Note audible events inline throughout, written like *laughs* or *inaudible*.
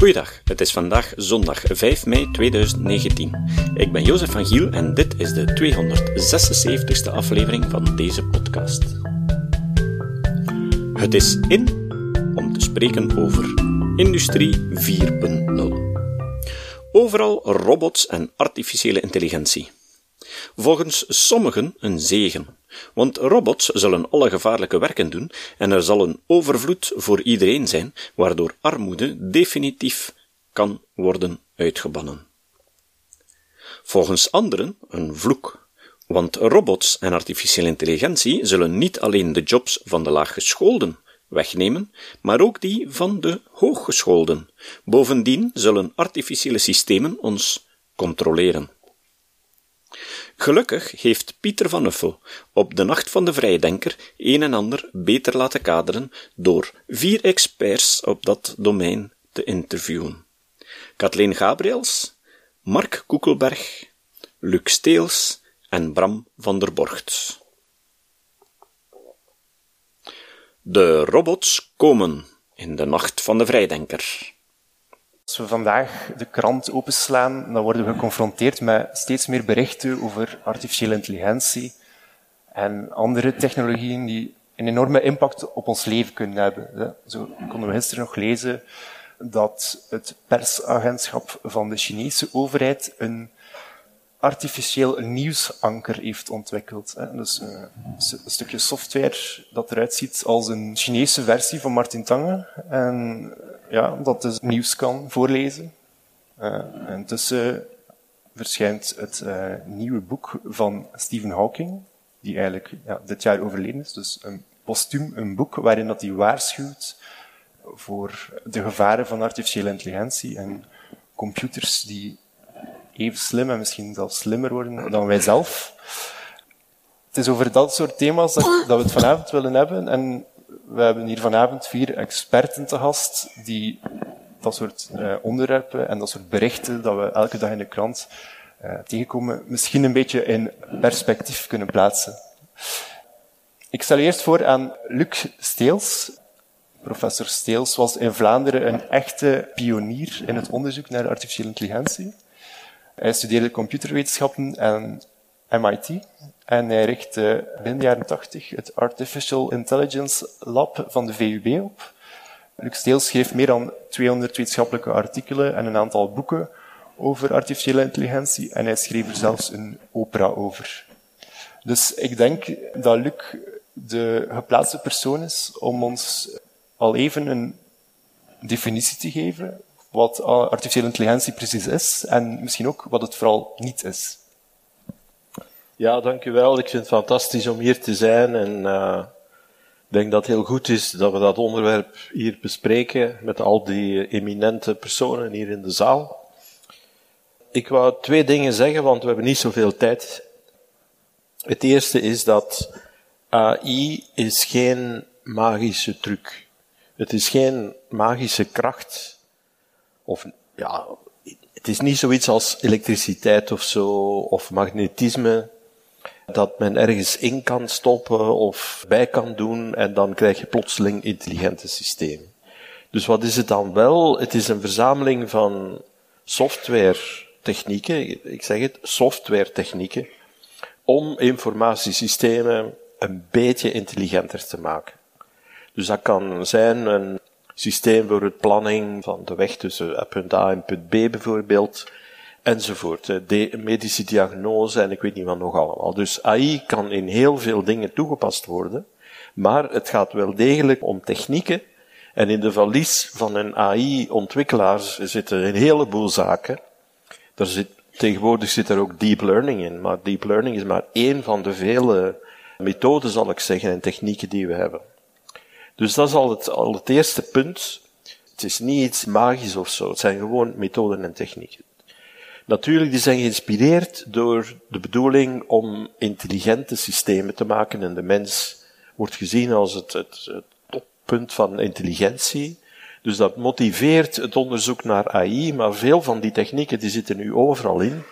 Goeiedag, het is vandaag zondag 5 mei 2019. Ik ben Jozef van Giel en dit is de 276ste aflevering van deze podcast. Het is in om te spreken over Industrie 4.0. Overal robots en artificiële intelligentie. Volgens sommigen een zegen, want robots zullen alle gevaarlijke werken doen en er zal een overvloed voor iedereen zijn, waardoor armoede definitief kan worden uitgebannen. Volgens anderen een vloek, want robots en artificiële intelligentie zullen niet alleen de jobs van de laaggescholden wegnemen, maar ook die van de hooggescholden. Bovendien zullen artificiële systemen ons controleren. Gelukkig heeft Pieter van Uffel op de Nacht van de Vrijdenker een en ander beter laten kaderen door vier experts op dat domein te interviewen. Kathleen Gabriels, Mark Koekelberg, Luc Steels en Bram van der Borgt. De robots komen in de Nacht van de Vrijdenker. Als we vandaag de krant openslaan, dan worden we geconfronteerd met steeds meer berichten over artificiële intelligentie en andere technologieën die een enorme impact op ons leven kunnen hebben. Zo konden we gisteren nog lezen dat het persagentschap van de Chinese overheid een artificieel nieuwsanker heeft ontwikkeld. Dus een stukje software dat eruit ziet als een Chinese versie van Martin Tange. En ja, dat dus nieuws kan voorlezen. Uh, intussen verschijnt het uh, nieuwe boek van Stephen Hawking, die eigenlijk ja, dit jaar overleden is. Dus een postuum, een boek waarin dat hij waarschuwt voor de gevaren van artificiële intelligentie en computers die even slim en misschien zelfs slimmer worden dan wij zelf. Het is over dat soort thema's dat, dat we het vanavond willen hebben. En we hebben hier vanavond vier experten te gast die dat soort uh, onderwerpen en dat soort berichten dat we elke dag in de krant uh, tegenkomen, misschien een beetje in perspectief kunnen plaatsen. Ik stel eerst voor aan Luc Steels. Professor Steels was in Vlaanderen een echte pionier in het onderzoek naar artificiële intelligentie. Hij studeerde computerwetenschappen aan MIT en hij richtte de jaren 80 het Artificial Intelligence Lab van de VUB op. Luc Steels schreef meer dan 200 wetenschappelijke artikelen en een aantal boeken over artificiële intelligentie en hij schreef er zelfs een opera over. Dus ik denk dat Luc de geplaatste persoon is om ons al even een definitie te geven wat artificiële intelligentie precies is en misschien ook wat het vooral niet is. Ja, dank u wel. Ik vind het fantastisch om hier te zijn en uh, ik denk dat het heel goed is dat we dat onderwerp hier bespreken met al die eminente personen hier in de zaal. Ik wou twee dingen zeggen, want we hebben niet zoveel tijd. Het eerste is dat AI is geen magische truc. Het is geen magische kracht of ja, het is niet zoiets als elektriciteit of zo, of magnetisme, dat men ergens in kan stoppen of bij kan doen en dan krijg je plotseling intelligente systemen. Dus wat is het dan wel? Het is een verzameling van software technieken, ik zeg het, software technieken, om informatiesystemen een beetje intelligenter te maken. Dus dat kan zijn een systeem voor het planning van de weg tussen punt A en punt B bijvoorbeeld, enzovoort. De medische diagnose en ik weet niet wat nog allemaal. Dus AI kan in heel veel dingen toegepast worden, maar het gaat wel degelijk om technieken. En in de valies van een AI-ontwikkelaar zitten een heleboel zaken. Er zit, tegenwoordig zit er ook deep learning in, maar deep learning is maar één van de vele methoden, zal ik zeggen, en technieken die we hebben. Dus dat is al het, al het eerste punt. Het is niet iets magisch of zo. Het zijn gewoon methoden en technieken. Natuurlijk, die zijn geïnspireerd door de bedoeling om intelligente systemen te maken en de mens wordt gezien als het, het, toppunt van intelligentie. Dus dat motiveert het onderzoek naar AI, maar veel van die technieken die zitten nu overal in,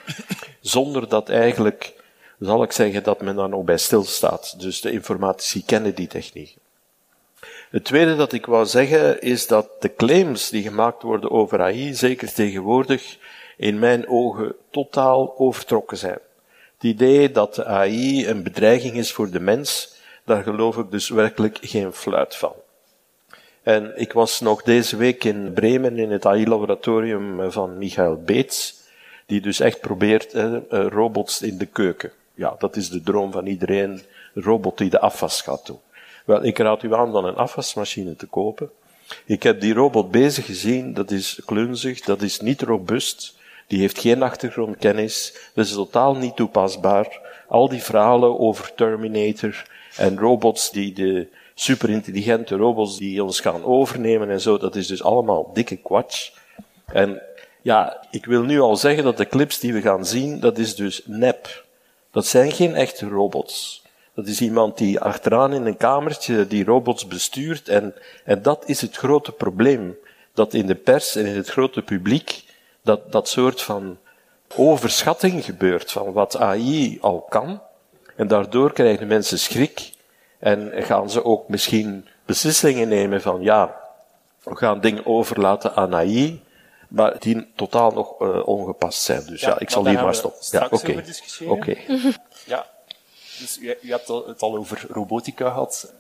zonder dat eigenlijk, zal ik zeggen, dat men daar nog bij stilstaat. Dus de informatici kennen die technieken. Het tweede dat ik wou zeggen is dat de claims die gemaakt worden over AI, zeker tegenwoordig, in mijn ogen totaal overtrokken zijn. Het idee dat de AI een bedreiging is voor de mens, daar geloof ik dus werkelijk geen fluit van. En ik was nog deze week in Bremen in het AI-laboratorium van Michael Beets, die dus echt probeert eh, robots in de keuken. Ja, dat is de droom van iedereen, een robot die de afwas gaat doen. Wel, ik raad u aan dan een afwasmachine te kopen. Ik heb die robot bezig gezien, dat is klunzig, dat is niet robuust, die heeft geen achtergrondkennis, dat is totaal niet toepasbaar. Al die verhalen over Terminator en robots die de superintelligente robots die ons gaan overnemen en zo, dat is dus allemaal dikke kwats. En ja, ik wil nu al zeggen dat de clips die we gaan zien, dat is dus nep. Dat zijn geen echte robots. Dat is iemand die achteraan in een kamertje die robots bestuurt en, en dat is het grote probleem. Dat in de pers en in het grote publiek dat, dat soort van overschatting gebeurt van wat AI al kan. En daardoor krijgen mensen schrik en gaan ze ook misschien beslissingen nemen van ja, we gaan dingen overlaten aan AI, maar die totaal nog uh, ongepast zijn. Dus ja, ik zal hier maar stoppen. Ja, oké. Oké. *laughs* Ja, dus u, u, hebt het al over robotica gehad.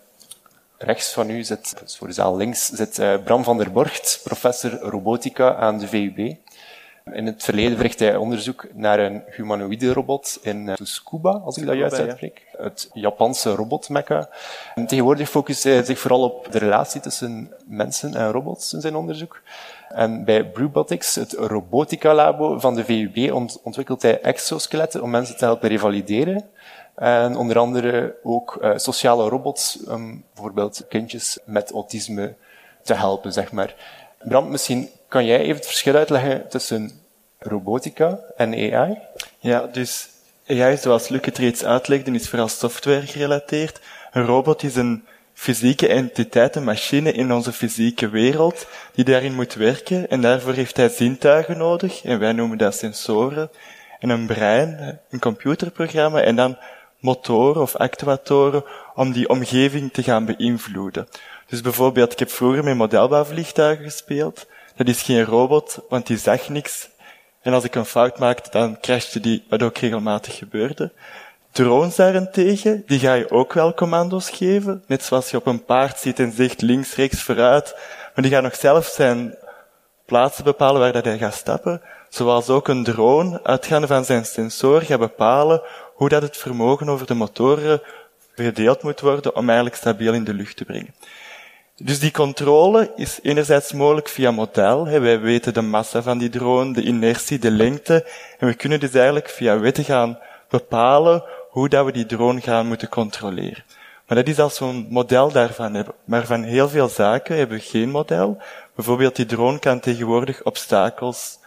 Rechts van u zit, dus voor de zaal links, zit uh, Bram van der Borgt, professor robotica aan de VUB. In het verleden verricht hij onderzoek naar een humanoïde robot in Tsukuba, als ik dat juist uitspreek. Het Japanse robotmekka. En tegenwoordig focust hij zich vooral op de relatie tussen mensen en robots in zijn onderzoek. En bij Brubotics, het robotica-labo van de VUB, ontwikkelt hij exoskeletten om mensen te helpen revalideren. En onder andere ook uh, sociale robots, um, bijvoorbeeld kindjes met autisme te helpen, zeg maar. Bram, misschien kan jij even het verschil uitleggen tussen robotica en AI? Ja, dus AI, zoals Luc het reeds uitlegde, is vooral software gerelateerd. Een robot is een fysieke entiteit, een machine in onze fysieke wereld, die daarin moet werken. En daarvoor heeft hij zintuigen nodig, en wij noemen dat sensoren. En een brein, een computerprogramma, en dan motoren of actuatoren om die omgeving te gaan beïnvloeden. Dus bijvoorbeeld, ik heb vroeger met modelbouwvliegtuigen gespeeld. Dat is geen robot, want die zag niks. En als ik een fout maakte, dan crashte die, wat ook regelmatig gebeurde. Drones daarentegen, die ga je ook wel commando's geven. Net zoals je op een paard zit en zegt links, rechts, vooruit. Maar die gaan nog zelf zijn plaatsen bepalen waar dat hij gaat stappen. Zoals ook een drone, uitgaande van zijn sensor, gaat bepalen hoe dat het vermogen over de motoren verdeeld moet worden om eigenlijk stabiel in de lucht te brengen. Dus die controle is enerzijds mogelijk via model. Wij weten de massa van die drone, de inertie, de lengte. En we kunnen dus eigenlijk via wetten gaan bepalen hoe dat we die drone gaan moeten controleren. Maar dat is als we een model daarvan hebben. Maar van heel veel zaken hebben we geen model. Bijvoorbeeld die drone kan tegenwoordig obstakels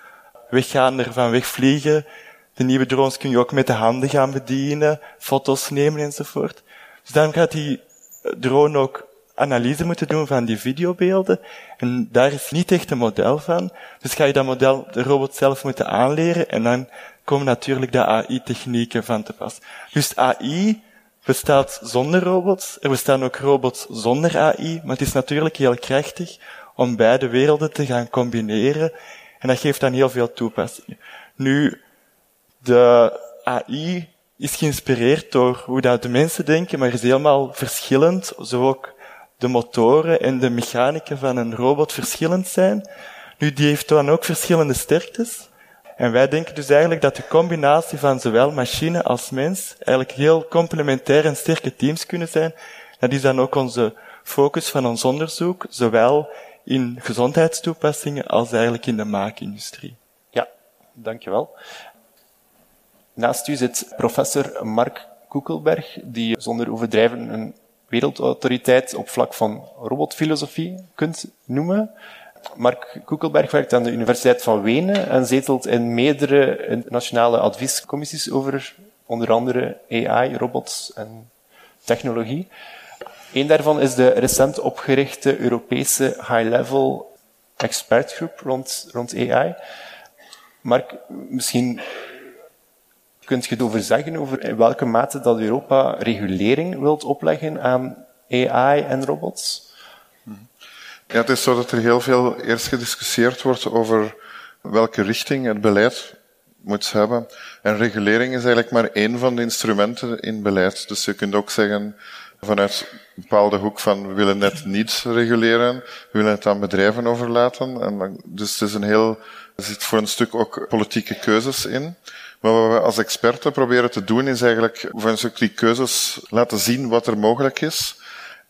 weggaan, ervan wegvliegen. De nieuwe drones kun je ook met de handen gaan bedienen, foto's nemen enzovoort. Dus daarom gaat die drone ook analyse moeten doen van die videobeelden. En daar is niet echt een model van. Dus ga je dat model, de robot zelf moeten aanleren. En dan komen natuurlijk de AI-technieken van te pas. Dus AI bestaat zonder robots. Er bestaan ook robots zonder AI. Maar het is natuurlijk heel krachtig om beide werelden te gaan combineren. En dat geeft dan heel veel toepassingen. Nu, de AI is geïnspireerd door hoe dat de mensen denken, maar is helemaal verschillend. Zo ook de motoren en de mechanica van een robot verschillend zijn. Nu, die heeft dan ook verschillende sterktes. En wij denken dus eigenlijk dat de combinatie van zowel machine als mens eigenlijk heel complementair en sterke teams kunnen zijn. Dat is dan ook onze focus van ons onderzoek, zowel in gezondheidstoepassingen als eigenlijk in de maakindustrie. Ja, dankjewel. Naast u zit professor Mark Koekelberg, die zonder overdrijven een wereldautoriteit op vlak van robotfilosofie kunt noemen. Mark Koekelberg werkt aan de Universiteit van Wenen en zetelt in meerdere internationale adviescommissies over onder andere AI, robots en technologie. Een daarvan is de recent opgerichte Europese high-level expertgroep rond, rond AI. Mark, misschien kunt je het over zeggen, over in welke mate dat Europa regulering wilt opleggen aan AI en robots? Ja, het is zo dat er heel veel eerst gediscussieerd wordt over welke richting het beleid moet hebben. En regulering is eigenlijk maar één van de instrumenten in beleid. Dus je kunt ook zeggen vanuit een bepaalde hoek van we willen net niet reguleren, we willen het aan bedrijven overlaten. En dus is een heel, er zit voor een stuk ook politieke keuzes in. Maar wat we als experten proberen te doen is eigenlijk voor een stuk die keuzes laten zien wat er mogelijk is.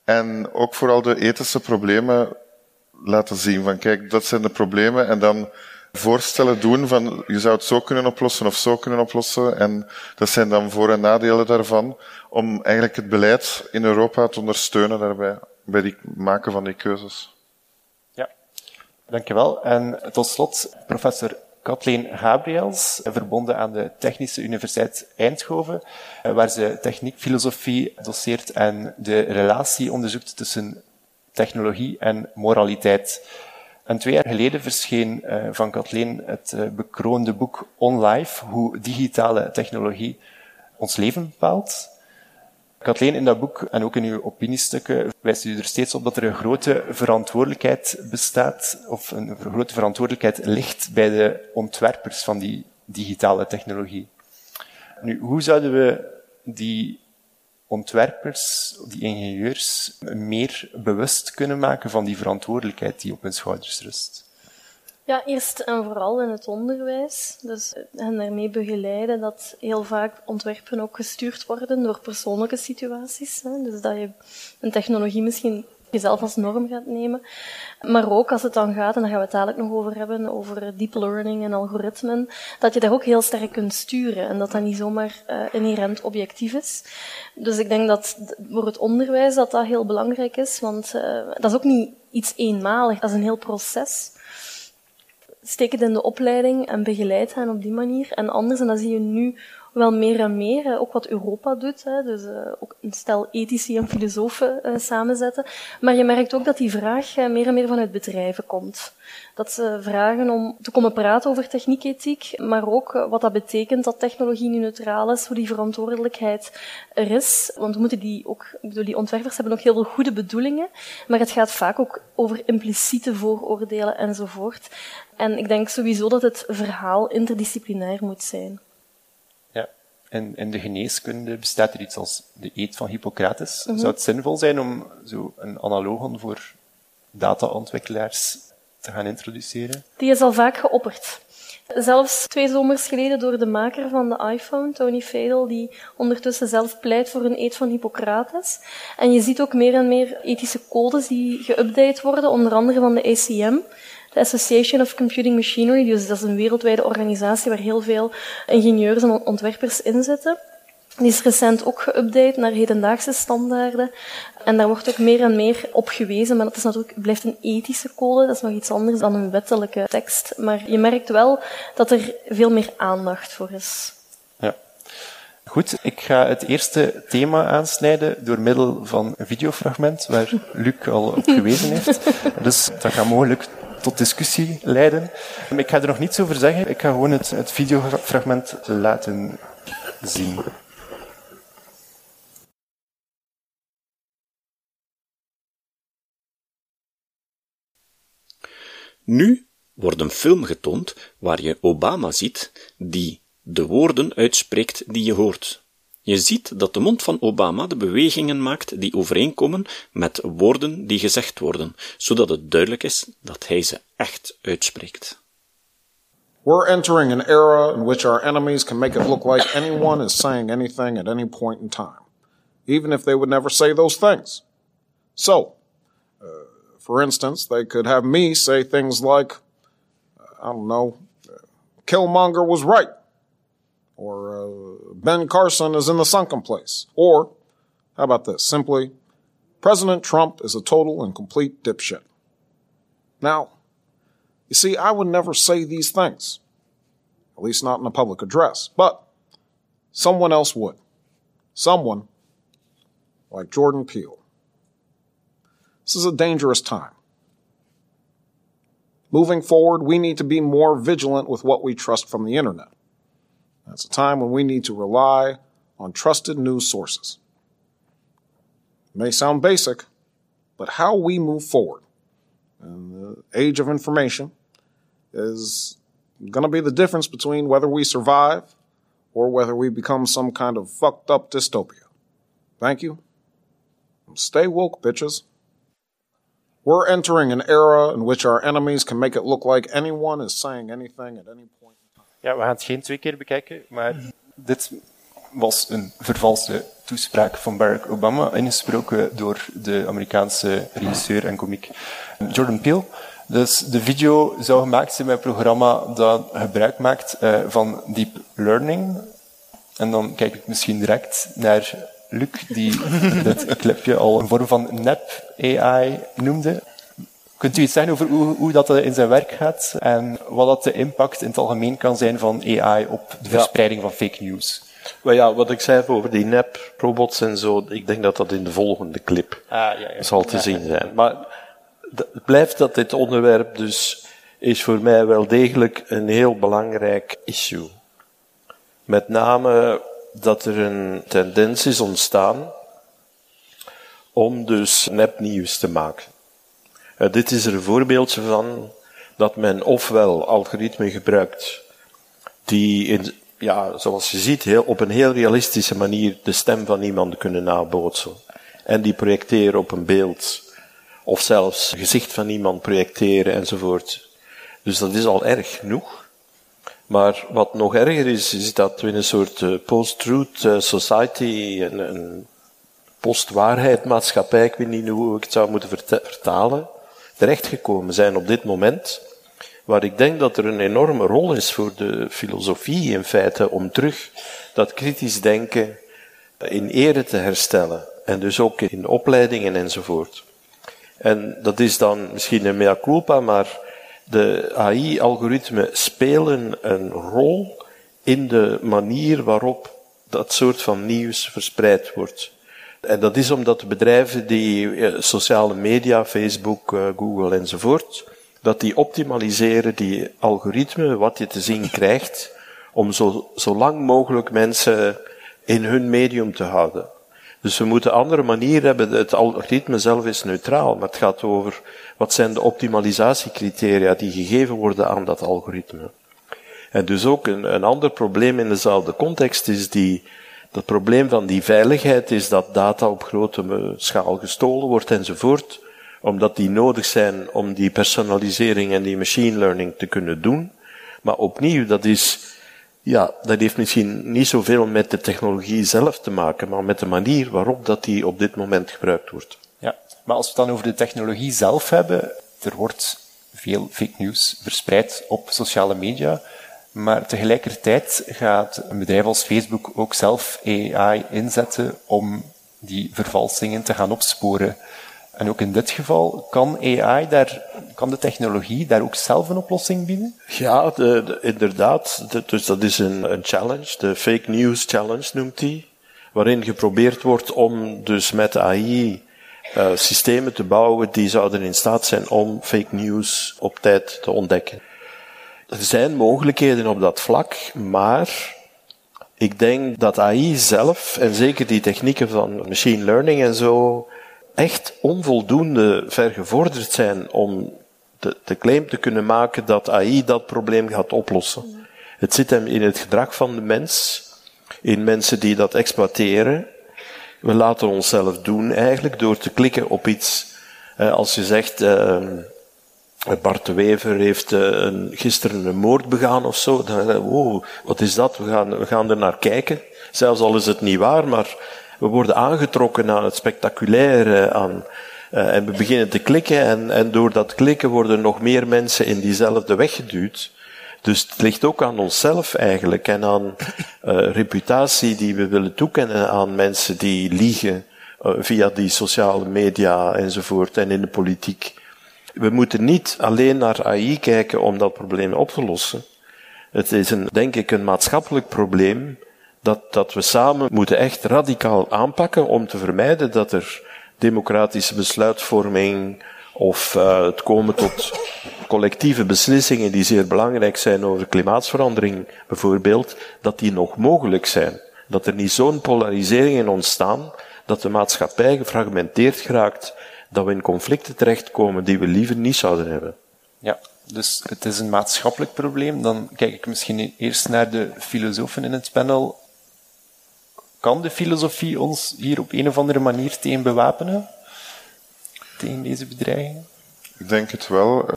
En ook vooral de ethische problemen laten zien. Van kijk, dat zijn de problemen. En dan voorstellen doen van je zou het zo kunnen oplossen of zo kunnen oplossen. En dat zijn dan voor- en nadelen daarvan. Om eigenlijk het beleid in Europa te ondersteunen daarbij. Bij het maken van die keuzes. Ja, dankjewel. En tot slot, professor Kathleen Gabriels, verbonden aan de Technische Universiteit Eindhoven, waar ze techniek, filosofie doseert en de relatie onderzoekt tussen technologie en moraliteit. En twee jaar geleden verscheen uh, van Kathleen het uh, bekroonde boek On Life, hoe digitale technologie ons leven bepaalt. Kathleen, in dat boek en ook in uw opiniestukken wijst u er steeds op dat er een grote verantwoordelijkheid bestaat, of een grote verantwoordelijkheid ligt bij de ontwerpers van die digitale technologie. Nu, hoe zouden we die ontwerpers, die ingenieurs, meer bewust kunnen maken van die verantwoordelijkheid die op hun schouders rust? Ja, eerst en vooral in het onderwijs. Dus hen daarmee begeleiden dat heel vaak ontwerpen ook gestuurd worden door persoonlijke situaties. Hè. Dus dat je een technologie misschien jezelf als norm gaat nemen. Maar ook als het dan gaat, en daar gaan we het dadelijk nog over hebben, over deep learning en algoritmen, dat je daar ook heel sterk kunt sturen en dat dat niet zomaar uh, inherent objectief is. Dus ik denk dat voor het onderwijs dat dat heel belangrijk is, want uh, dat is ook niet iets eenmalig, dat is een heel proces. Steek het in de opleiding en begeleid hen op die manier. En anders, en dat zie je nu wel meer en meer, ook wat Europa doet, hè, dus uh, ook een stel ethici en filosofen uh, samenzetten. Maar je merkt ook dat die vraag uh, meer en meer vanuit bedrijven komt. Dat ze vragen om te komen praten over techniekethiek, maar ook wat dat betekent dat technologie nu neutraal is, hoe die verantwoordelijkheid er is. Want we moeten die ook, ik bedoel, die ontwerpers hebben ook heel veel goede bedoelingen, maar het gaat vaak ook over impliciete vooroordelen enzovoort. En ik denk sowieso dat het verhaal interdisciplinair moet zijn. En in de geneeskunde bestaat er iets als de eet van Hippocrates. Mm -hmm. Zou het zinvol zijn om zo een analogon voor dataontwikkelaars te gaan introduceren? Die is al vaak geopperd. Zelfs twee zomers geleden door de maker van de iPhone, Tony Fadell, die ondertussen zelf pleit voor een eet van Hippocrates. En je ziet ook meer en meer ethische codes die geüpdate worden, onder andere van de ACM de Association of Computing Machinery. Dus dat is een wereldwijde organisatie waar heel veel ingenieurs en ontwerpers in zitten. Die is recent ook geüpdate naar hedendaagse standaarden. En daar wordt ook meer en meer op gewezen, maar dat is natuurlijk, blijft een ethische code, dat is nog iets anders dan een wettelijke tekst. Maar je merkt wel dat er veel meer aandacht voor is. Ja. Goed, ik ga het eerste thema aansnijden door middel van een videofragment waar Luc al op gewezen heeft. *laughs* Dus dat gaat mogelijk tot discussie leiden. Ik ga er nog niets over zeggen. Ik ga gewoon het, het videofragment laten zien. Nu wordt een film getoond waar je Obama ziet die de woorden uitspreekt die je hoort. Je ziet dat de mond van Obama de bewegingen maakt die overeenkomen met woorden die gezegd worden, zodat het duidelijk is dat hij ze echt uitspreekt. We're entering an era in which our enemies can make it look like anyone is saying anything at any point in time, even if they would never say those things. So, uh, for instance, they could have me say things like, I don't know, Killmonger was right or uh, Ben Carson is in the sunken place. Or, how about this? Simply, President Trump is a total and complete dipshit. Now, you see, I would never say these things, at least not in a public address, but someone else would. Someone like Jordan Peele. This is a dangerous time. Moving forward, we need to be more vigilant with what we trust from the internet. That's a time when we need to rely on trusted news sources. It may sound basic, but how we move forward in the age of information is going to be the difference between whether we survive or whether we become some kind of fucked up dystopia. Thank you. Stay woke, bitches. We're entering an era in which our enemies can make it look like anyone is saying anything at any point. Ja, we gaan het geen twee keer bekijken, maar dit was een vervalste toespraak van Barack Obama, ingesproken door de Amerikaanse regisseur en komiek Jordan Peele. Dus de video zou gemaakt zijn met een programma dat gebruik maakt uh, van deep learning. En dan kijk ik misschien direct naar Luc, die *laughs* dit clipje al een vorm van nep AI noemde. Kunt u iets zeggen over hoe, hoe dat in zijn werk gaat en wat dat de impact in het algemeen kan zijn van AI op de verspreiding van fake news? Maar ja, wat ik zei over die nep-robots en zo, ik denk dat dat in de volgende clip ah, ja, ja. zal te zien zijn. Maar het blijft dat dit onderwerp dus is voor mij wel degelijk een heel belangrijk issue. Met name dat er een tendens is ontstaan om dus nepnieuws te maken. Uh, dit is er een voorbeeldje van dat men ofwel algoritmen gebruikt die in, ja, zoals je ziet, heel, op een heel realistische manier de stem van iemand kunnen nabootsen. En die projecteren op een beeld. Of zelfs het gezicht van iemand projecteren enzovoort. Dus dat is al erg genoeg. Maar wat nog erger is, is dat we in een soort uh, post-truth uh, society, een, een post-waarheid maatschappij, ik weet niet hoe ik het zou moeten vertalen, terechtgekomen zijn op dit moment. Waar ik denk dat er een enorme rol is voor de filosofie in feite om terug dat kritisch denken in ere te herstellen. En dus ook in opleidingen enzovoort. En dat is dan misschien een mea culpa, maar de AI-algoritmen spelen een rol in de manier waarop dat soort van nieuws verspreid wordt. En dat is omdat de bedrijven die sociale media, Facebook, eh, Google enzovoort, dat die optimaliseren die algoritmen, wat je te zien krijgt, om zo, zo lang mogelijk mensen in hun medium te houden. Dus we moeten andere manieren hebben. Het algoritme zelf is neutraal, maar het gaat over wat zijn de optimalisatiecriteria die gegeven worden aan dat algoritme. En dus ook een, een ander probleem in dezelfde context is die, dat probleem van die veiligheid is dat data op grote schaal gestolen wordt enzovoort, omdat die nodig zijn om die personalisering en die machine learning te kunnen doen. Maar opnieuw, dat is ja, dat heeft misschien niet zoveel met de technologie zelf te maken, maar met de manier waarop dat die op dit moment gebruikt wordt. Ja, maar als we het dan over de technologie zelf hebben, er wordt veel fake news verspreid op sociale media, maar tegelijkertijd gaat een bedrijf als Facebook ook zelf AI inzetten om die vervalsingen te gaan opsporen. En ook in dit geval kan AI daar, kan de technologie daar ook zelf een oplossing bieden? Ja, de, de, inderdaad. dus dat is een, een challenge. De fake news challenge noemt hij. Waarin geprobeerd wordt om dus met AI uh, systemen te bouwen die zouden in staat zijn om fake news op tijd te ontdekken. Er zijn mogelijkheden op dat vlak, maar ik denk dat AI zelf, en zeker die technieken van machine learning en zo, echt onvoldoende vergevorderd zijn om de, de, claim te kunnen maken dat AI dat probleem gaat oplossen. Het zit hem in het gedrag van de mens, in mensen die dat exploiteren. We laten onszelf doen eigenlijk door te klikken op iets. Als je zegt, uh, Bart de Wever heeft uh, gisteren een moord begaan of zo, wow, wat is dat? We gaan, we gaan er naar kijken. Zelfs al is het niet waar, maar we worden aangetrokken aan het spectaculaire, aan, uh, en we beginnen te klikken en, en door dat klikken worden nog meer mensen in diezelfde weg geduwd. Dus het ligt ook aan onszelf eigenlijk en aan reputatie die we willen toekennen aan mensen die liegen via die sociale media enzovoort en in de politiek. We moeten niet alleen naar AI kijken om dat probleem op te lossen. Het is een, denk ik een maatschappelijk probleem dat, dat we samen moeten echt radicaal aanpakken om te vermijden dat er democratische besluitvorming of uh, het komen tot collectieve beslissingen die zeer belangrijk zijn over klimaatsverandering bijvoorbeeld, dat die nog mogelijk zijn. Dat er niet zo'n polariseringen ontstaan dat de maatschappij gefragmenteerd geraakt dat we in conflicten terechtkomen die we liever niet zouden hebben. Ja, dus het is een maatschappelijk probleem. Dan kijk ik misschien eerst naar de filosofen in het panel. Kan de filosofie ons hier op een of andere manier tegen bewapenen? Tegen deze bedreiging? Ik denk het wel.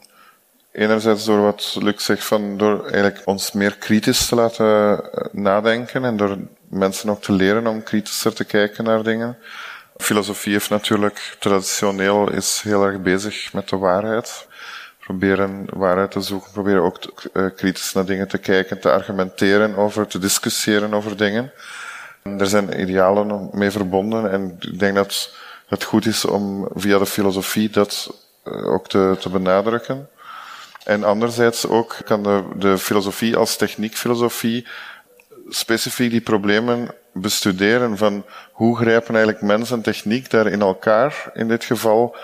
Enerzijds door wat Luc zegt, van door eigenlijk ons meer kritisch te laten eh, nadenken en door mensen ook te leren om kritischer te kijken naar dingen. Filosofie heeft natuurlijk traditioneel is heel erg bezig met de waarheid. Proberen waarheid te zoeken, proberen ook uh, kritisch naar dingen te kijken, te argumenteren over, te discussiëren over dingen. Er zijn idealen mee verbonden en ik denk dat het goed is om via de filosofie dat uh, ook te, te benadrukken. En anderzijds ook kan de, de filosofie als techniekfilosofie specifiek die problemen bestuderen van hoe grijpen eigenlijk mens en techniek daar in elkaar in dit geval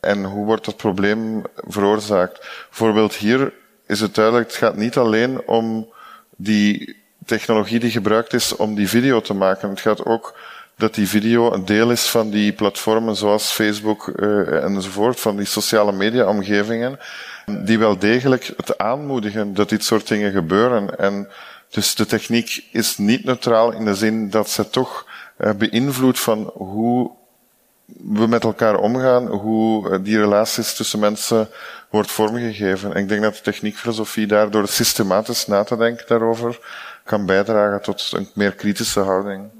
en hoe wordt dat probleem veroorzaakt. Bijvoorbeeld hier is het duidelijk, het gaat niet alleen om die technologie die gebruikt is om die video te maken. Het gaat ook dat die video een deel is van die platformen zoals Facebook uh, enzovoort, van die sociale media omgevingen, die wel degelijk het aanmoedigen dat dit soort dingen gebeuren. En dus de techniek is niet neutraal in de zin dat ze toch uh, beïnvloedt van hoe we met elkaar omgaan, hoe uh, die relaties tussen mensen wordt vormgegeven. En ik denk dat de techniekfilosofie daardoor systematisch na te denken daarover kan bijdragen tot een meer kritische houding.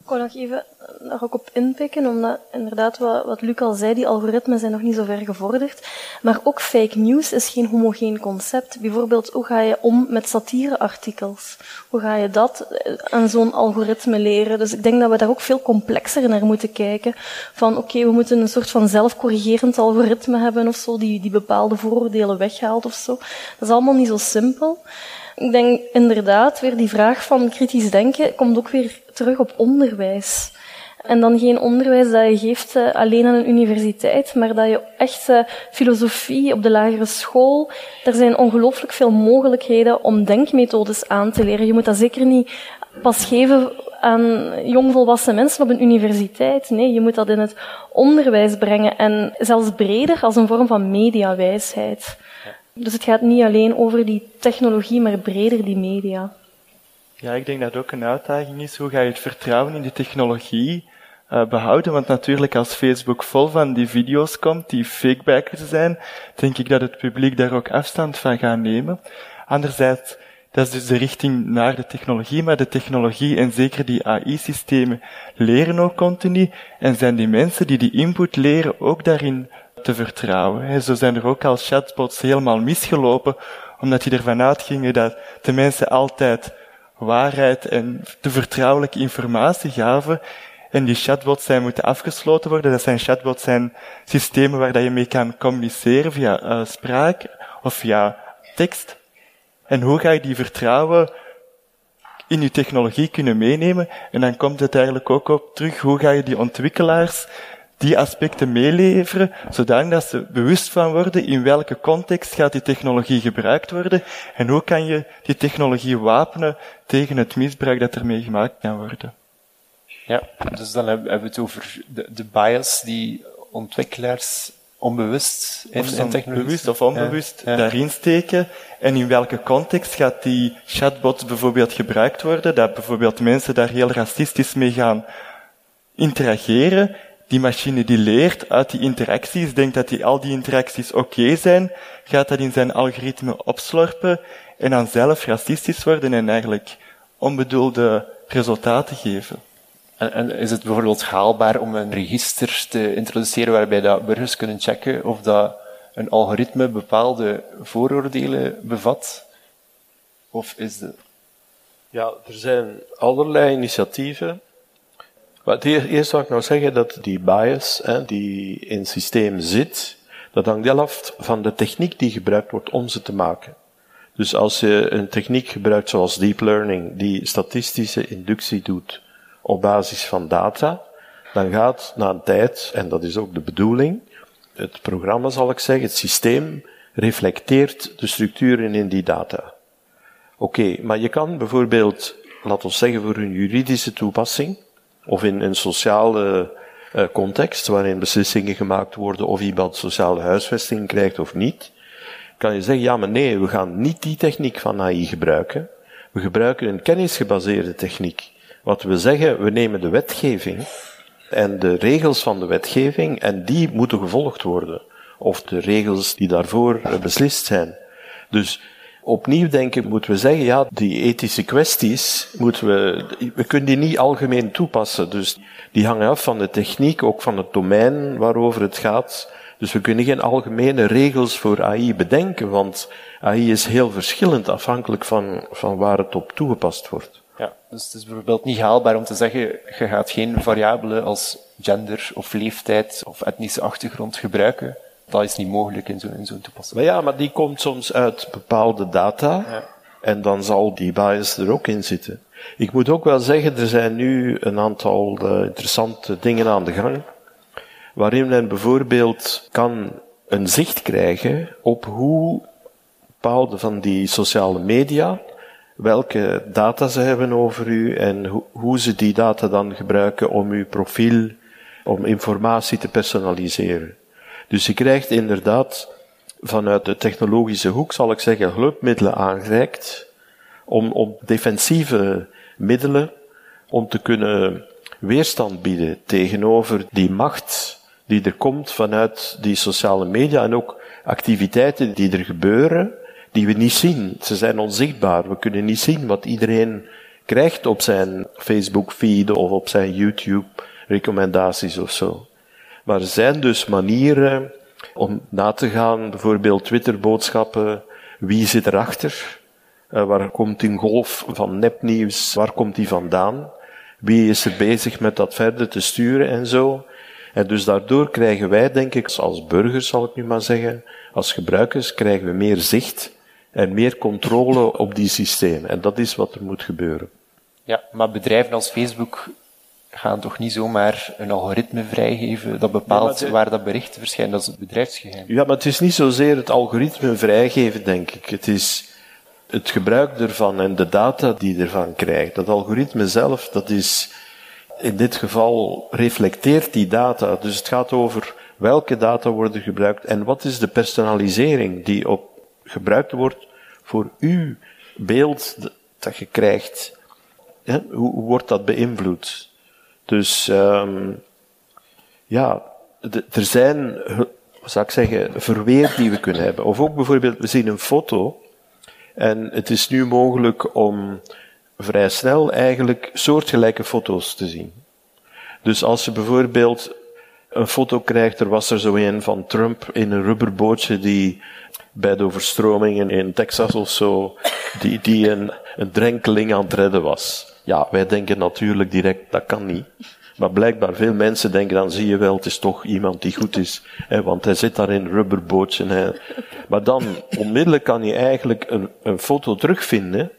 Ik nog even daar ook op inpikken, omdat inderdaad wat, wat Luc al zei, die algoritmen zijn nog niet zo ver gevorderd. Maar ook fake news is geen homogeen concept. Bijvoorbeeld, hoe ga je om met satireartikels? Hoe ga je dat eh, aan zo'n algoritme leren? Dus ik denk dat we daar ook veel complexer naar moeten kijken. Van oké, we moeten een soort van zelfcorrigerend algoritme hebben of zo, die, die bepaalde vooroordelen weghaalt of zo. Dat is allemaal niet zo simpel. Ik denk inderdaad, weer die vraag van kritisch denken komt ook weer terug op onderwijs. En dan geen onderwijs dat je geeft uh, alleen aan een universiteit, maar dat je echt uh, filosofie op de lagere school. Er zijn ongelooflijk veel mogelijkheden om denkmethodes aan te leren. Je moet dat zeker niet pas geven aan jongvolwassen mensen op een universiteit. Nee, je moet dat in het onderwijs brengen en zelfs breder als een vorm van mediawijsheid. Dus het gaat niet alleen over die technologie, maar breder die media. Ja, ik denk dat het ook een uitdaging is. Hoe ga je het vertrouwen in die technologie uh, behouden? Want natuurlijk, als Facebook vol van die video's komt, die fakebackers zijn, denk ik dat het publiek daar ook afstand van gaat nemen. Anderzijds, dat is dus de richting naar de technologie, maar de technologie en zeker die AI-systemen leren ook continu en zijn die mensen die die input leren ook daarin te vertrouwen. Zo zijn er ook al chatbots helemaal misgelopen, omdat die ervan uitgingen dat de mensen altijd waarheid en te vertrouwelijke informatie gaven. En die chatbots zijn moeten afgesloten worden. Dat zijn chatbots zijn systemen waar dat je mee kan communiceren via uh, spraak of via tekst. En hoe ga je die vertrouwen in je technologie kunnen meenemen? En dan komt het eigenlijk ook op terug, hoe ga je die ontwikkelaars die aspecten meeleveren, zodat ze bewust van worden in welke context gaat die technologie gebruikt worden en hoe kan je die technologie wapenen tegen het misbruik dat ermee gemaakt kan worden. Ja, dus dan hebben we het over de, de bias die ontwikkelaars onbewust in, of in technologie... bewust of onbewust ja, daarin steken. En in welke context gaat die chatbot bijvoorbeeld gebruikt worden, dat bijvoorbeeld mensen daar heel racistisch mee gaan interageren die machine die leert uit die interacties, denkt dat die, al die interacties oké zijn, gaat dat in zijn algoritme opslorpen en dan zelf racistisch worden en eigenlijk onbedoelde resultaten geven. En, is het bijvoorbeeld haalbaar om een register te introduceren waarbij dat burgers kunnen checken of dat een algoritme bepaalde vooroordelen bevat? Of is de... Ja, er zijn allerlei initiatieven maar eerst zou ik nou zeggen dat die bias, hè, die in het systeem zit, dat hangt heel af van de techniek die gebruikt wordt om ze te maken. Dus als je een techniek gebruikt zoals deep learning, die statistische inductie doet op basis van data, dan gaat na een tijd, en dat is ook de bedoeling, het programma zal ik zeggen, het systeem reflecteert de structuren in die data. Oké, maar je kan bijvoorbeeld, laten we zeggen voor een juridische toepassing, of in een sociale eh, context, waarin beslissingen gemaakt worden of iemand sociale huisvesting krijgt of niet, kan je zeggen, ja maar nee, we gaan niet die techniek van AI gebruiken. We gebruiken een kennisgebaseerde techniek. Wat we zeggen, we nemen de wetgeving en de regels van de wetgeving en die moeten gevolgd worden. Of de regels die daarvoor eh, beslist zijn. Dus opnieuw denk ik moeten we zeggen, ja, die ethische kwesties moeten we, we kunnen die niet algemeen toepassen. Dus die hangen af van de techniek, ook van het domein waarover het gaat. Dus we kunnen geen algemene regels voor AI bedenken, want AI is heel verschillend afhankelijk van, van waar het op toegepast wordt. Ja, dus het is bijvoorbeeld niet haalbaar om te zeggen, je gaat geen variabelen als gender of leeftijd of etnische achtergrond gebruiken. Dat is niet mogelijk in zo'n zo toepassing. Maar ja, maar die komt soms uit bepaalde data. Ja. En dan zal die bias er ook in zitten. Ik moet ook wel zeggen, er zijn nu een aantal uh, interessante dingen aan de gang. Waarin men bijvoorbeeld kan een zicht krijgen op hoe bepaalde van die sociale media, welke data ze hebben over u en ho hoe ze die data dan gebruiken om uw profiel, om informatie te personaliseren. Dus je krijgt inderdaad vanuit de technologische hoek, zal ik zeggen, hulpmiddelen aangereikt om, om defensieve middelen om te kunnen weerstand bieden tegenover die macht die er komt vanuit die sociale media en ook activiteiten die er gebeuren, die we niet zien. Ze zijn onzichtbaar. We kunnen niet zien wat iedereen krijgt op zijn Facebook feed of op zijn YouTube recommendaties of zo. Maar er zijn dus manieren om na te gaan, bijvoorbeeld Twitter-boodschappen, wie zit erachter? Uh, waar komt die golf van nepnieuws, waar komt die vandaan? Wie is er bezig met dat verder te sturen en zo? En dus daardoor krijgen wij, denk ik, als burgers zal ik nu maar zeggen, als gebruikers krijgen we meer zicht en meer controle op die systemen. En dat is wat er moet gebeuren. Ja, maar bedrijven als Facebook gaan toch niet zomaar een algoritme vrijgeven dat bepaalt waar dat bericht verschijnt. Dat is het bedrijfsgeheim. Ja, maar het is niet zozeer het algoritme vrijgeven, denk ik. Het is het gebruik ervan en de data die je ervan krijgt. Dat algoritme zelf, dat is in dit geval reflecteert die data. Dus het gaat over welke data worden gebruikt en wat is de personalisering die op gebruikt wordt voor uw beeld dat je krijgt. Hoe, wordt dat beïnvloed? Dus um, ja, er zijn, zou ik zeggen, verweer die we kunnen hebben. Of ook bijvoorbeeld, we zien een foto en het is nu mogelijk om vrij snel eigenlijk soortgelijke foto's te zien. Dus als je bijvoorbeeld een foto krijgt, er was er zo een van Trump in een rubberbootje die bij de overstromingen in Texas of zo, die, die een, een drenkeling aan het redden was. Ja, wij denken natuurlijk direct, dat kan niet. Maar blijkbaar veel mensen denken, dan zie je wel, het is toch iemand die goed is. Hè, want hij zit daar in een rubberbootje. Hè. Maar dan, onmiddellijk kan je eigenlijk een, een foto terugvinden,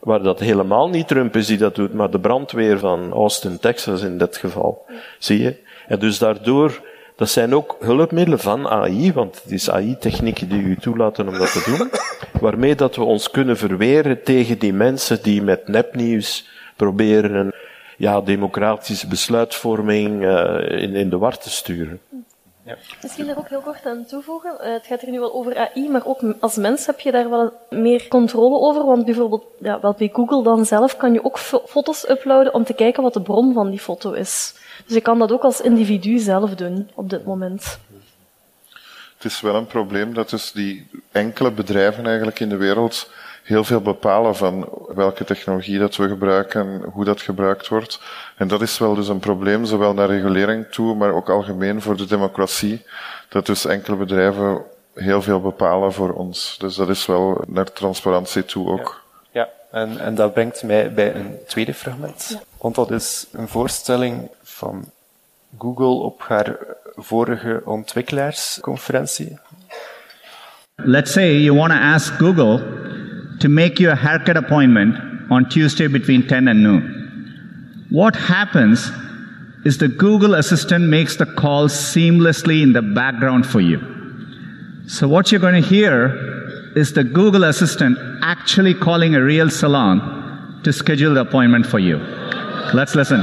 waar dat helemaal niet Trump is die dat doet, maar de brandweer van Austin, Texas in dit geval. Zie je? En dus daardoor, dat zijn ook hulpmiddelen van AI, want het is AI-technieken die u toelaten om dat te doen, *laughs* waarmee dat we ons kunnen verweren tegen die mensen die met nepnieuws proberen ja, democratische besluitvorming uh, in, in de war te sturen. Ja. Misschien er ook heel kort aan toevoegen. Uh, het gaat hier nu wel over AI, maar ook als mens heb je daar wel meer controle over. Want bijvoorbeeld ja, wel bij Google dan zelf kan je ook foto's uploaden om te kijken wat de bron van die foto is. Dus je kan dat ook als individu zelf doen op dit moment. Het is wel een probleem dat dus die enkele bedrijven eigenlijk in de wereld heel veel bepalen van welke technologie dat we gebruiken, hoe dat gebruikt wordt. En dat is wel dus een probleem, zowel naar regulering toe, maar ook algemeen voor de democratie, dat dus enkele bedrijven heel veel bepalen voor ons. Dus dat is wel naar transparantie toe ook. Ja, ja. En, en dat brengt mij bij een tweede fragment. Want dat is een voorstelling van Google op haar vorige ontwikkelaarsconferentie. Let's say you want to ask Google to make you a haircut appointment on Tuesday between 10 and noon. What happens is the Google Assistant makes the call seamlessly in the background for you. So what you're going to hear is the Google Assistant actually calling a real salon to schedule the appointment for you. Let's listen.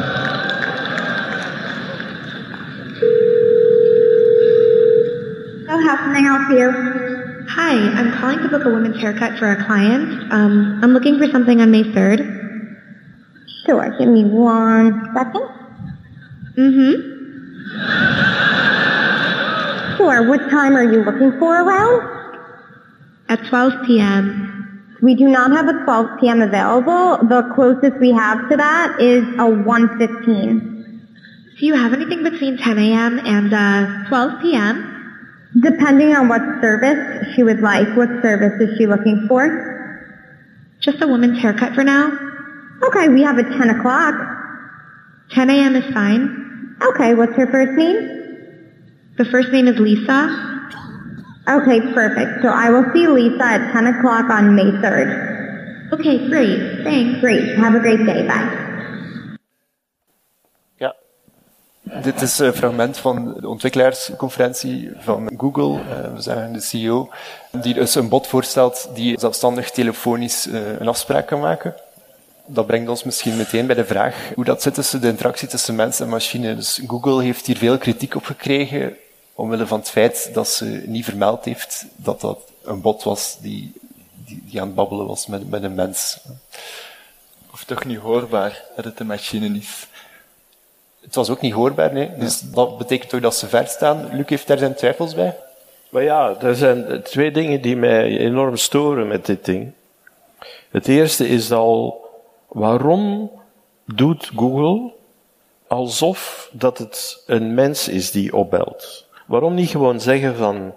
Here. Hi, I'm calling to book a woman's haircut for a client. Um, I'm looking for something on May 3rd. Sure, give me one second. Mm-hmm. Sure, what time are you looking for around? At 12 p.m. We do not have a 12 p.m. available. The closest we have to that is a 1.15. Do you have anything between 10 a.m. and uh, 12 p.m.? Depending on what service she would like. What service is she looking for? Just a woman's haircut for now. Okay, we have a 10 o'clock. 10 a.m. is fine. Okay, what's her first name? The first name is Lisa. Okay, perfect. So I will see Lisa at 10 o'clock on May 3rd. Okay, great. Thanks. Great. Have a great day. Bye. Dit is een fragment van de ontwikkelaarsconferentie van Google. Uh, we zijn de CEO. Die dus een bot voorstelt die zelfstandig telefonisch uh, een afspraak kan maken. Dat brengt ons misschien meteen bij de vraag hoe dat zit tussen de interactie tussen mens en machine. Dus Google heeft hier veel kritiek op gekregen omwille van het feit dat ze niet vermeld heeft dat dat een bot was die, die, die aan het babbelen was met, met een mens. Of toch niet hoorbaar dat het een machine is. Het was ook niet hoorbaar, nee. Dus dat betekent toch dat ze ver staan. Luc heeft daar zijn twijfels bij? Maar ja, er zijn twee dingen die mij enorm storen met dit ding. Het eerste is al, waarom doet Google alsof dat het een mens is die opbelt? Waarom niet gewoon zeggen van,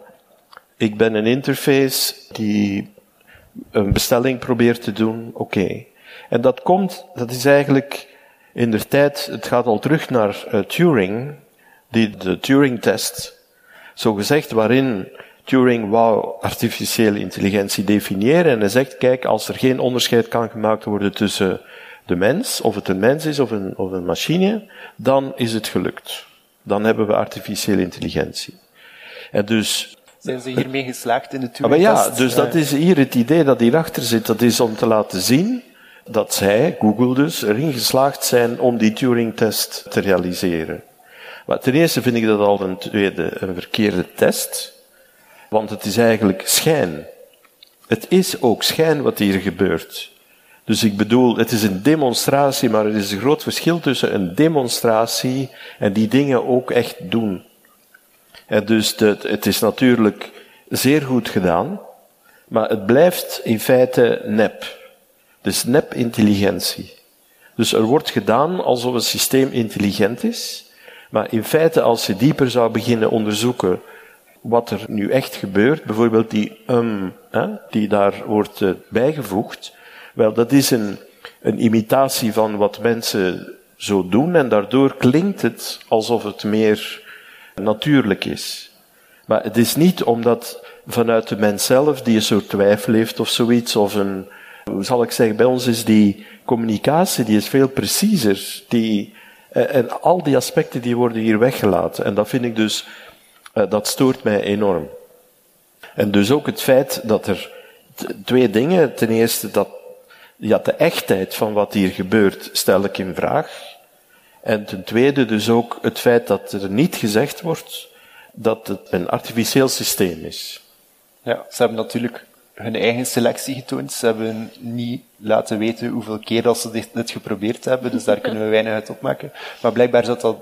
ik ben een interface die een bestelling probeert te doen, oké. Okay. En dat komt, dat is eigenlijk in de tijd, het gaat al terug naar uh, Turing, die de Turing-test, zo gezegd, waarin Turing wou artificiële intelligentie definiëren en hij zegt, kijk, als er geen onderscheid kan gemaakt worden tussen de mens, of het een mens is of een, of een machine, dan is het gelukt. Dan hebben we artificiële intelligentie. En dus zijn ze hiermee geslaagd in de Turing-test? Ja, dus dat is hier het idee dat hierachter zit. Dat is om te laten zien dat zij, Google dus, erin geslaagd zijn om die Turing-test te realiseren. Maar ten eerste vind ik dat al een tweede, een verkeerde test. Want het is eigenlijk schijn. Het is ook schijn wat hier gebeurt. Dus ik bedoel, het is een demonstratie, maar er is een groot verschil tussen een demonstratie en die dingen ook echt doen. En dus de, het is natuurlijk zeer goed gedaan, maar het blijft in feite nep. Dus nep-intelligentie. Dus er wordt gedaan alsof het systeem intelligent is, maar in feite als je dieper zou beginnen onderzoeken wat er nu echt gebeurt, bijvoorbeeld die um, hè, die daar wordt uh, bijgevoegd, wel, dat is een, een imitatie van wat mensen zo doen en daardoor klinkt het alsof het meer natuurlijk is. Maar het is niet omdat vanuit de mens zelf, die een soort twijfel heeft of zoiets, of een, hoe zal ik zeggen, bij ons is die communicatie, die is veel preciezer. Die, en al die aspecten die worden hier weggelaten. En dat vind ik dus, dat stoort mij enorm. En dus ook het feit dat er twee dingen, ten eerste dat ja, de echtheid van wat hier gebeurt stel ik in vraag. En ten tweede dus ook het feit dat er niet gezegd wordt dat het een artificieel systeem is. Ja, ze hebben natuurlijk hun eigen selectie getoond. Ze hebben niet laten weten hoeveel keer dat ze dit, dit geprobeerd hebben, dus daar *laughs* kunnen we weinig uit opmaken. Maar blijkbaar zat dat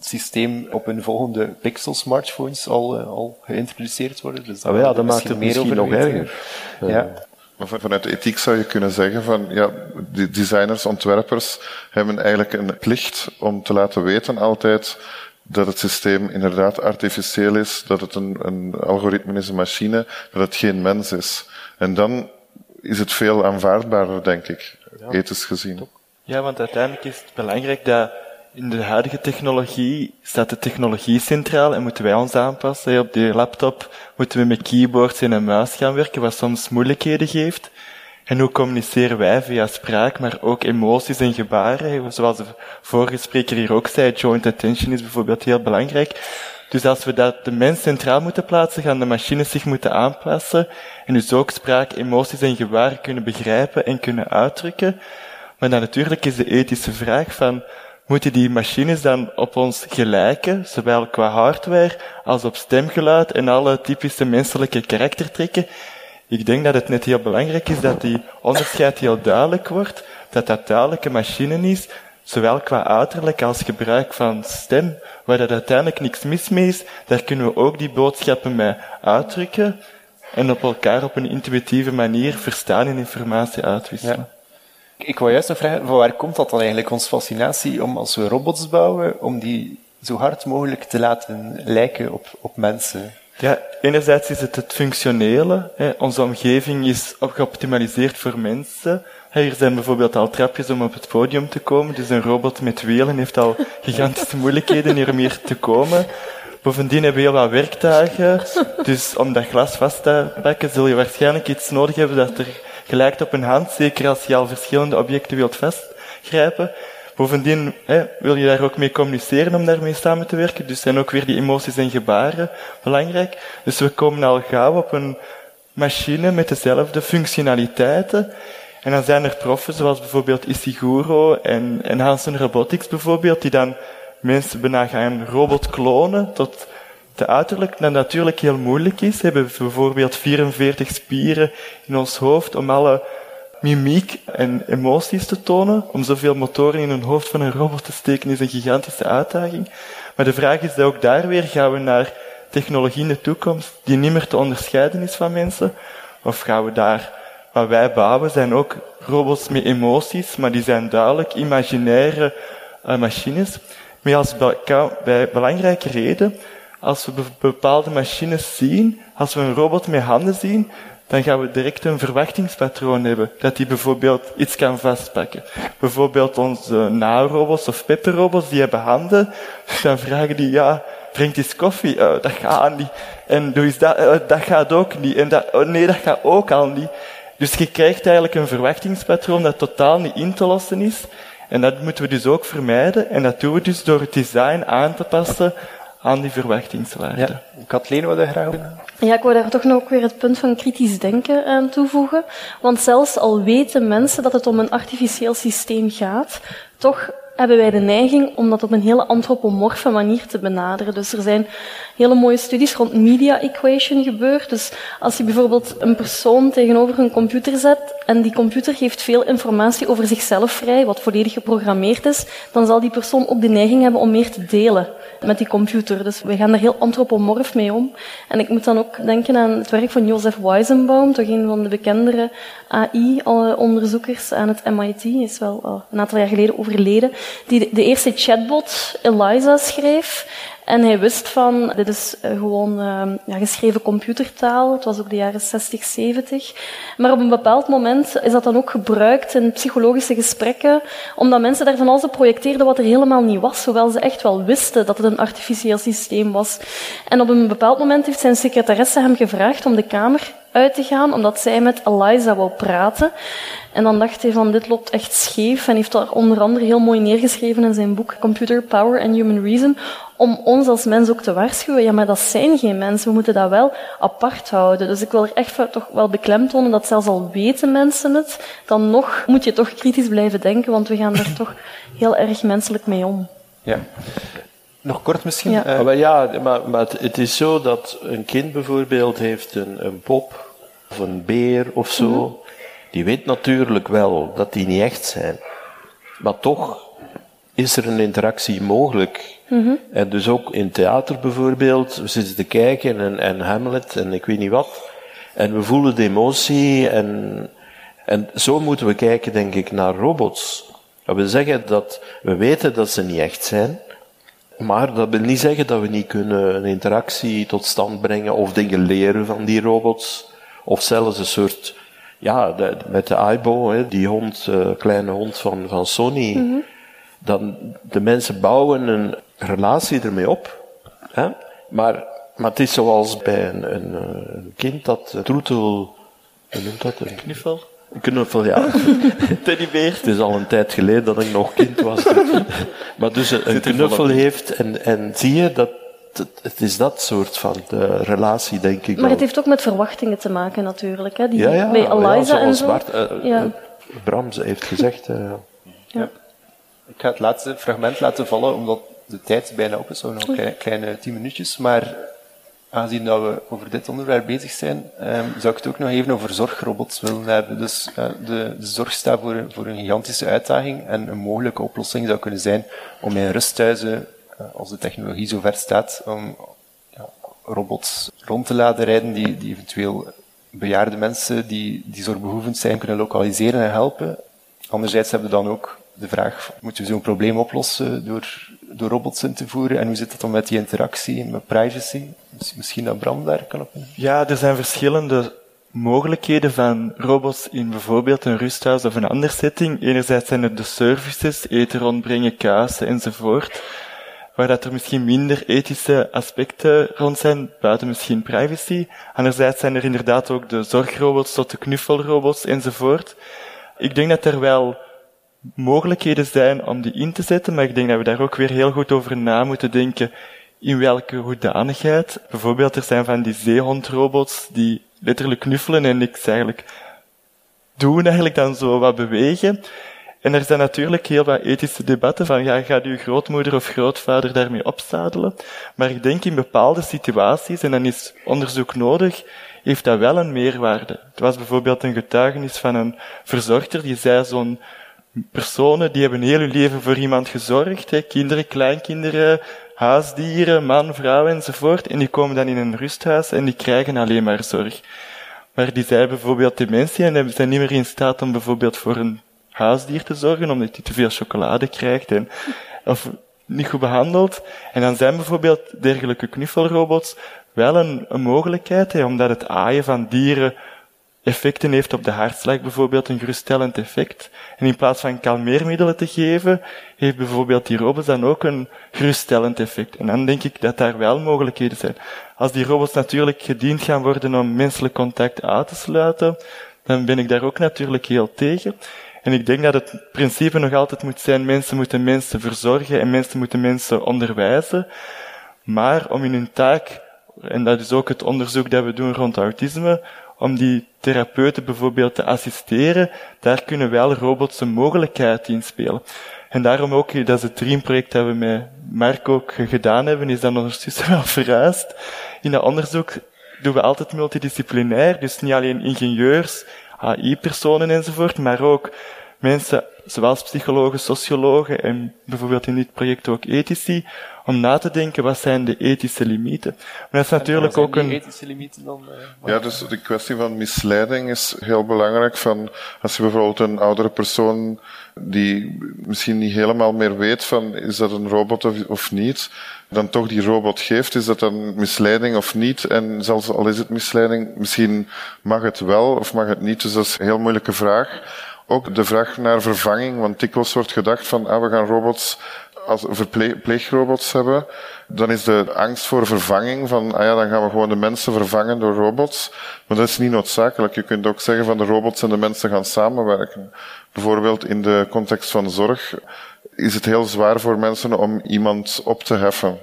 systeem op hun volgende Pixel smartphones al, uh, al geïntroduceerd worden. Dus ah, ja, dat maakt het misschien nog erger. Ja. Maar vanuit de ethiek zou je kunnen zeggen van, ja, die designers, ontwerpers hebben eigenlijk een plicht om te laten weten altijd dat het systeem inderdaad artificieel is, dat het een, een algoritme is, een machine, dat het geen mens is. En dan is het veel aanvaardbaarder, denk ik, ja. ethisch gezien. Ja, want uiteindelijk is het belangrijk dat in de huidige technologie staat de technologie centraal en moeten wij ons aanpassen. Op die laptop moeten we met keyboards en een muis gaan werken, wat soms moeilijkheden geeft. En hoe communiceren wij via spraak, maar ook emoties en gebaren? Zoals de vorige spreker hier ook zei, joint attention is bijvoorbeeld heel belangrijk. Dus als we dat de mens centraal moeten plaatsen, gaan de machines zich moeten aanpassen en dus ook spraak, emoties en gebaren kunnen begrijpen en kunnen uitdrukken. Maar dan natuurlijk is de ethische vraag van, moeten die machines dan op ons gelijken, zowel qua hardware als op stemgeluid en alle typische menselijke karaktertrekken. Ik denk dat het net heel belangrijk is dat die onderscheid heel duidelijk wordt, dat dat duidelijke machine is, zowel qua uiterlijk als gebruik van stem, waar dat uiteindelijk niks mis mee is, daar kunnen we ook die boodschappen mee uitdrukken en op elkaar op een intuïtieve manier verstaan en informatie uitwisselen. Ik wou juist nog vragen, van waar komt dat dan eigenlijk, onze fascinatie om als we robots bouwen, om die zo hard mogelijk te laten lijken op, op mensen? Ja, enerzijds is het het functionele. Hè. Onze omgeving is geoptimaliseerd voor mensen. Hier zijn bijvoorbeeld al trapjes om op het podium te komen. Dus een robot met wielen heeft al gigantische *laughs* moeilijkheden hier om hier te komen. Bovendien hebben we heel wat werktuigen. Dus om dat glas vast te pakken zul je waarschijnlijk iets nodig hebben dat er gelijkt op een hand. Zeker als je al verschillende objecten wilt vastgrijpen. Bovendien hè, wil je daar ook mee communiceren om daarmee samen te werken. Dus zijn ook weer die emoties en gebaren belangrijk. Dus we komen al gauw op een machine met dezelfde functionaliteiten. En dan zijn er proffen zoals bijvoorbeeld Isiguro en, en Hansen Robotics bijvoorbeeld, die dan mensen bijna gaan robot klonen tot de uiterlijk dat natuurlijk heel moeilijk is. We hebben bijvoorbeeld 44 spieren in ons hoofd om alle mimiek en emoties te tonen. Om zoveel motoren in een hoofd van een robot te steken is een gigantische uitdaging. Maar de vraag is ook daar weer, gaan we naar technologie in de toekomst die niet meer te onderscheiden is van mensen? Of gaan we daar, wat wij bouwen, zijn ook robots met emoties, maar die zijn duidelijk imaginaire uh, machines. Maar als bij belangrijke reden, als we bepaalde machines zien, als we een robot met handen zien, dan gaan we direct een verwachtingspatroon hebben. Dat die bijvoorbeeld iets kan vastpakken. Bijvoorbeeld onze na-robots of pepperrobots, die hebben handen. Dan vragen die, ja, drink eens koffie. Uh, dat gaat niet. En doe eens dat, uh, dat gaat ook niet. En oh nee, dat gaat ook al niet. Dus je krijgt eigenlijk een verwachtingspatroon dat totaal niet in te lossen is. En dat moeten we dus ook vermijden. En dat doen we dus door het design aan te passen aan die verwachtingswaarde. Ja. Kathleen, wat graag Ja, ik wou daar toch nog weer het punt van kritisch denken aan toevoegen. Want zelfs al weten mensen dat het om een artificieel systeem gaat, toch hebben wij de neiging om dat op een hele antropomorfe manier te benaderen. Dus er zijn hele mooie studies rond media equation gebeurd. Dus als je bijvoorbeeld een persoon tegenover een computer zet en die computer geeft veel informatie over zichzelf vrij, wat volledig geprogrammeerd is, dan zal die persoon ook de neiging hebben om meer te delen met die computer. Dus we gaan daar heel antropomorf mee om. En ik moet dan ook denken aan het werk van Joseph Weizenbaum, toch een van de bekendere AI-onderzoekers aan het MIT, is wel oh, een aantal jaar geleden overleden, die de eerste chatbot Eliza schreef. En hij wist van, dit is eh, gewoon uh, ja, geschreven computertaal. Het was ook de jaren 60, 70. Maar op een bepaald moment is dat dan ook gebruikt in psychologische gesprekken, omdat mensen daar van alles projecteerden wat er helemaal niet was, hoewel ze echt wel wisten dat het een artificieel systeem was. En op een bepaald moment heeft zijn secretaresse hem gevraagd om de kamer uit te gaan, omdat zij met Eliza wou praten. En dan dacht hij van, dit loopt echt scheef, en heeft daar onder andere heel mooi neergeschreven in zijn boek Computer Power and Human Reason, om ons als mens ook te waarschuwen. Ja, maar dat zijn geen mensen, we moeten dat wel apart houden. Dus ik wil er echt toch wel beklemtonen dat zelfs al weten mensen het, dan nog moet je toch kritisch blijven denken, want we gaan daar toch heel erg menselijk mee om. Ja. Nog kort misschien? Ja, uh, maar, ja maar, maar het, is zo dat een kind bijvoorbeeld heeft een, een pop of een beer of zo. Mm -hmm. Die weet natuurlijk wel dat die niet echt zijn. Maar toch is er een interactie mogelijk. Mm -hmm. En dus ook in theater bijvoorbeeld, we zitten te kijken en, en Hamlet en ik weet niet wat. En we voelen de emotie en, en zo moeten we kijken, denk ik, naar robots. We zeggen dat we weten dat ze niet echt zijn. Maar dat wil niet zeggen dat we niet kunnen een interactie tot stand brengen of dingen leren van die robots. Of zelfs een soort, ja, de, met de Aibo, hè, die hond, uh, kleine hond van, van Sony. Mm -hmm. Dan, de mensen bouwen een relatie ermee op. Hè? Maar, maar het is zoals bij een, een, een kind dat troetel, hoe noemt dat? Een knuffel? Een knuffel, ja. *laughs* Teddybeer. Het is al een tijd geleden dat ik nog kind was. *laughs* maar dus een, een knuffel heeft en, en zie je dat het is dat soort van de relatie, denk ik. Maar het heeft ook met verwachtingen te maken, natuurlijk. Hè? Die, ja, ja, bij Eliza ja, en zo. Bart, uh, ja. Bram heeft gezegd. Uh, ja. Ik ga het laatste fragment laten vallen, omdat de tijd bijna op is, zo nog kleine, kleine tien minuutjes. Maar aangezien dat we over dit onderwerp bezig zijn, um, zou ik het ook nog even over zorgrobots willen hebben. Dus uh, de, de, zorg staat voor, voor, een gigantische uitdaging en een mogelijke oplossing zou kunnen zijn om in rusthuizen, als de technologie zo ver staat, om ja, robots rond te laten rijden die, die eventueel bejaarde mensen die, die zorgbehoevend zijn kunnen lokaliseren en helpen. Anderzijds hebben we dan ook de vraag, moeten we zo'n probleem oplossen door, door robots in te voeren? En hoe zit dat dan met die interactie, met privacy? Misschien dat Bram daar kan op Ja, er zijn verschillende mogelijkheden van robots in bijvoorbeeld een rusthuis of een andere setting. Enerzijds zijn er de services, eten rondbrengen, kaarsen enzovoort, waar dat er misschien minder ethische aspecten rond zijn, buiten misschien privacy. Anderzijds zijn er inderdaad ook de zorgrobots tot de knuffelrobots enzovoort. Ik denk dat er wel mogelijkheden zijn om die in te zetten, maar ik denk dat we daar ook weer heel goed over na moeten denken in welke hoedanigheid. Bijvoorbeeld, er zijn van die zeehondrobots die letterlijk knuffelen en niks eigenlijk doen, eigenlijk dan zo wat bewegen. En er zijn natuurlijk heel wat ethische debatten van, ja, gaat uw grootmoeder of grootvader daarmee opzadelen? Maar ik denk in bepaalde situaties, en dan is onderzoek nodig, heeft dat wel een meerwaarde. Het was bijvoorbeeld een getuigenis van een verzorgder die zei zo'n personen die hebben heel hun leven voor iemand gezorgd. Hè. Kinderen, kleinkinderen, huisdieren, man, vrouw enzovoort. En die komen dan in een rusthuis en die krijgen alleen maar zorg. Maar die zijn bijvoorbeeld dementie en zijn niet meer in staat om bijvoorbeeld voor een huisdier te zorgen, omdat hij te veel chocolade krijgt en, of niet goed behandeld. En dan zijn bijvoorbeeld dergelijke knuffelrobots wel een, een mogelijkheid, hè, omdat het aaien van dieren effecten heeft op de hartslag, bijvoorbeeld een geruststellend effect. En in plaats van kalmeermiddelen te geven, heeft bijvoorbeeld die robots dan ook een geruststellend effect. En dan denk ik dat daar wel mogelijkheden zijn. Als die robots natuurlijk gediend gaan worden om menselijk contact uit te sluiten, dan ben ik daar ook natuurlijk heel tegen. En ik denk dat het principe nog altijd moet zijn, mensen moeten mensen verzorgen en mensen moeten mensen onderwijzen. Maar om in hun taak, en dat is ook het onderzoek dat we doen rond autisme, om die therapeuten bijvoorbeeld te assisteren, daar kunnen wel robots een mogelijkheid in spelen. En daarom ook, dat is het Dream-project dat we met Mark ook gedaan hebben, is dan ondertussen *laughs* wel verhuisd. In dat onderzoek doen we altijd multidisciplinair, dus niet alleen ingenieurs, AI-personen enzovoort, maar ook mensen, zoals psychologen, sociologen en bijvoorbeeld in dit project ook ethici, om na te denken wat zijn de ethische limieten. Maar dat is natuurlijk ook een... ethische limieten dan? Uh, ja, dus de kwestie van misleiding is heel belangrijk. Van, als je bijvoorbeeld een oudere persoon die misschien niet helemaal meer weet van is dat een robot of, of niet, dan toch die robot geeft, is dat dan misleiding of niet? En zelfs al is het misleiding, misschien mag het wel of mag het niet. Dus dat is een heel moeilijke vraag. Ook de vraag naar vervanging, want dikwijls wordt gedacht van ah, we gaan robots als verpleegrobots hebben, dan is de angst voor vervanging van, ah ja, dan gaan we gewoon de mensen vervangen door robots. Maar dat is niet noodzakelijk. Je kunt ook zeggen van de robots en de mensen gaan samenwerken. Bijvoorbeeld in de context van zorg is het heel zwaar voor mensen om iemand op te heffen.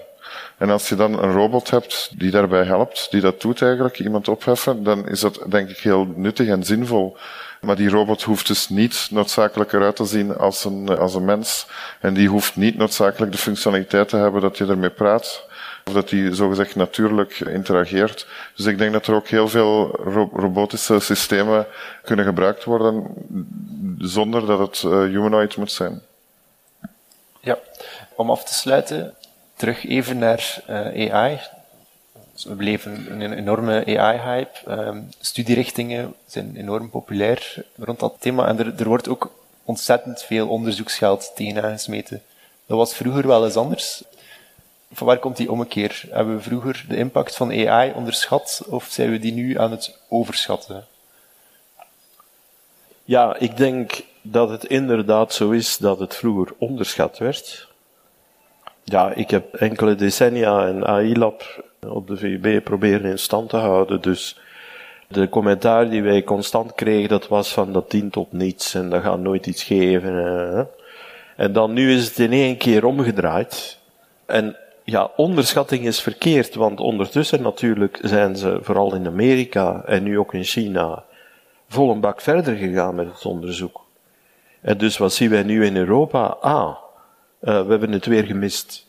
En als je dan een robot hebt die daarbij helpt, die dat doet eigenlijk, iemand opheffen, dan is dat denk ik heel nuttig en zinvol. Maar die robot hoeft dus niet noodzakelijk eruit te zien als een, als een mens. En die hoeft niet noodzakelijk de functionaliteit te hebben dat je ermee praat. Of dat die zogezegd natuurlijk interageert. Dus ik denk dat er ook heel veel robotische systemen kunnen gebruikt worden zonder dat het uh, humanoid moet zijn. Ja, om af te sluiten, terug even naar uh, AI. Dus we beleven een enorme AI-hype. Ehm, studierichtingen zijn enorm populair rond dat thema. En er, er wordt ook ontzettend veel onderzoeksgeld tegen aangesmeten. Dat was vroeger wel eens anders. Van waar komt die ommekeer? Hebben we vroeger de impact van AI onderschat of zijn we die nu aan het overschatten? Ja, ik denk dat het inderdaad zo is dat het vroeger onderschat werd. Ja, ik heb enkele decennia een AI-lab op de VUB proberen in stand te houden. Dus de commentaar die wij constant kregen, dat was van dat dient tot niets en dat gaat nooit iets geven. En dan nu is het in één keer omgedraaid. En ja, onderschatting is verkeerd, want ondertussen natuurlijk zijn ze vooral in Amerika en nu ook in China vol een bak verder gegaan met het onderzoek. En dus wat zien wij nu in Europa? Ah, we hebben het weer gemist.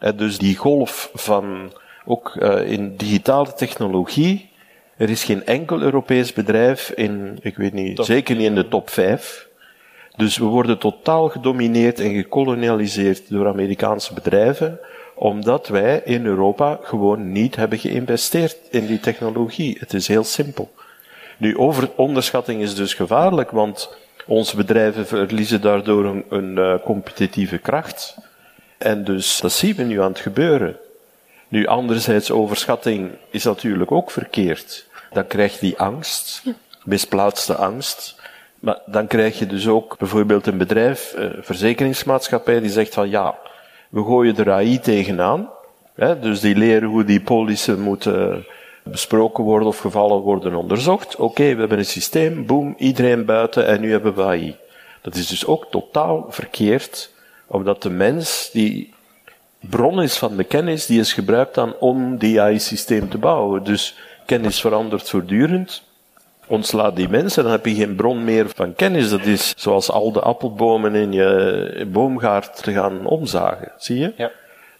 Ja. dus die golf van, ook in digitale technologie, er is geen enkel Europees bedrijf in, ik weet niet, zeker niet in de top 5. Dus we worden totaal gedomineerd en gekolonialiseerd door Amerikaanse bedrijven, omdat wij in Europa gewoon niet hebben geïnvesteerd in die technologie. Het is heel simpel. Nu, over, onderschatting is dus gevaarlijk, want onze bedrijven verliezen daardoor een, een uh, competitieve kracht. En dus dat zien we nu aan het gebeuren. Nu, anderzijds, overschatting is natuurlijk ook verkeerd. Dan krijg je die angst, misplaatste angst. Maar dan krijg je dus ook bijvoorbeeld een bedrijf, een eh, verzekeringsmaatschappij, die zegt van ja, we gooien er AI tegenaan. Hè, dus die leren hoe die polissen moeten besproken worden of gevallen worden onderzocht. Oké, we hebben een systeem, boom, iedereen buiten en nu hebben we AI. Dat is dus ook totaal verkeerd, omdat de mens die bron is van de kennis, die is gebruikt dan om die AI-systeem te bouwen. Dus kennis verandert voortdurend. Ontslaat die mensen, dan heb je geen bron meer van kennis. Dat is zoals al de appelbomen in je boomgaard te gaan omzagen. Zie je? Ja.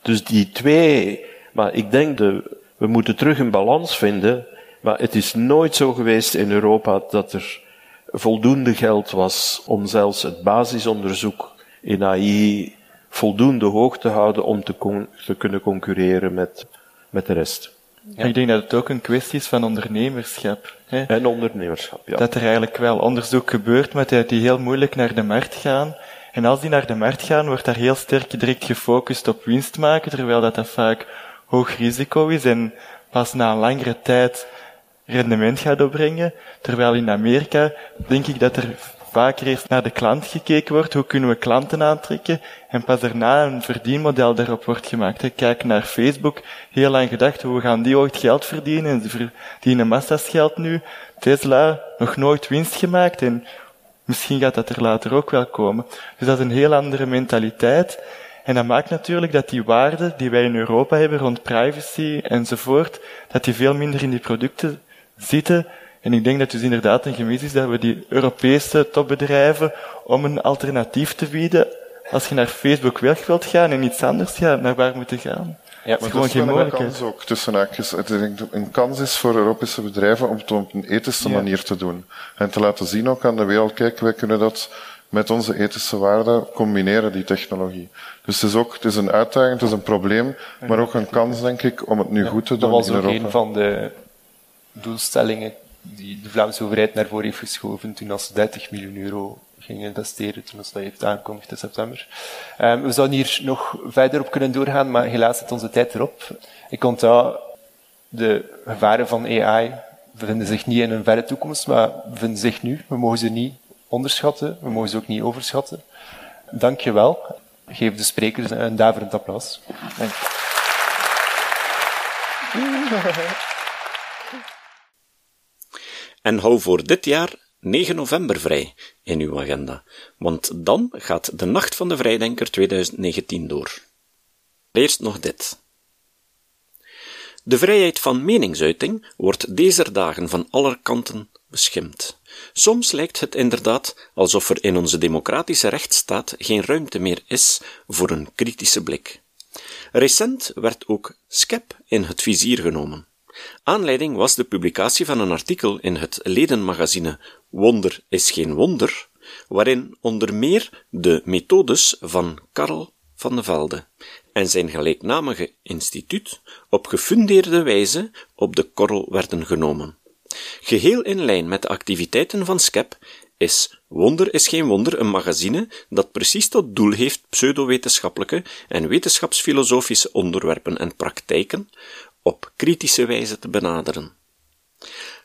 Dus die twee, maar ik denk de, we moeten terug een balans vinden. Maar het is nooit zo geweest in Europa dat er voldoende geld was om zelfs het basisonderzoek in AI voldoende hoog te houden om te, te kunnen concurreren met, met de rest. Ja. Ik denk dat het ook een kwestie is van ondernemerschap. Hè? En ondernemerschap, ja. Dat er eigenlijk wel onderzoek gebeurt, maar dat die heel moeilijk naar de markt gaan. En als die naar de markt gaan, wordt daar heel sterk direct gefocust op winst maken, terwijl dat, dat vaak hoog risico is en pas na een langere tijd rendement gaat opbrengen. Terwijl in Amerika denk ik dat er vaker eerst naar de klant gekeken wordt, hoe kunnen we klanten aantrekken, en pas daarna een verdienmodel daarop wordt gemaakt. Kijk naar Facebook, heel lang gedacht, hoe gaan die ooit geld verdienen, en ze verdienen massa's geld nu. Tesla, nog nooit winst gemaakt, en misschien gaat dat er later ook wel komen. Dus dat is een heel andere mentaliteit, en dat maakt natuurlijk dat die waarden die wij in Europa hebben rond privacy enzovoort, dat die veel minder in die producten zitten en ik denk dat dus inderdaad een gemis is dat we die Europese topbedrijven, om een alternatief te bieden, als je naar Facebook weg wilt gaan en iets anders, ja, naar waar moeten gaan? Ja, maar gewoon geen mogelijkheid. Een kans ook tussen haakjes. Het een kans is voor Europese bedrijven om het op een ethische manier te doen. En te laten zien ook aan de wereld, kijk, wij kunnen dat met onze ethische waarden combineren, die technologie. Dus het is ook, het is een uitdaging, het is een probleem, maar ook een kans, denk ik, om het nu goed te doen Dat was ook een van de doelstellingen die de Vlaamse overheid naar voren heeft geschoven toen als 30 miljoen euro ging investeren, toen als dat heeft aangekondigd in september. Um, we zouden hier nog verder op kunnen doorgaan, maar helaas zit onze tijd erop. Ik onthoud de gevaren van AI bevinden zich niet in een verre toekomst, maar bevinden zich nu. We mogen ze niet onderschatten, we mogen ze ook niet overschatten. Dank je wel. Geef de sprekers een daverend applaus. Dank. *laughs* En hou voor dit jaar 9 november vrij in uw agenda, want dan gaat de Nacht van de Vrijdenker 2019 door. Eerst nog dit. De vrijheid van meningsuiting wordt deze dagen van alle kanten beschimd. Soms lijkt het inderdaad alsof er in onze democratische rechtsstaat geen ruimte meer is voor een kritische blik. Recent werd ook SCEP in het vizier genomen. Aanleiding was de publicatie van een artikel in het ledenmagazine Wonder is geen wonder, waarin onder meer de methodes van Karl van de Velde en zijn gelijknamige instituut op gefundeerde wijze op de korrel werden genomen. Geheel in lijn met de activiteiten van SCEP is Wonder is geen wonder een magazine dat precies tot doel heeft pseudowetenschappelijke en wetenschapsfilosofische onderwerpen en praktijken op kritische wijze te benaderen.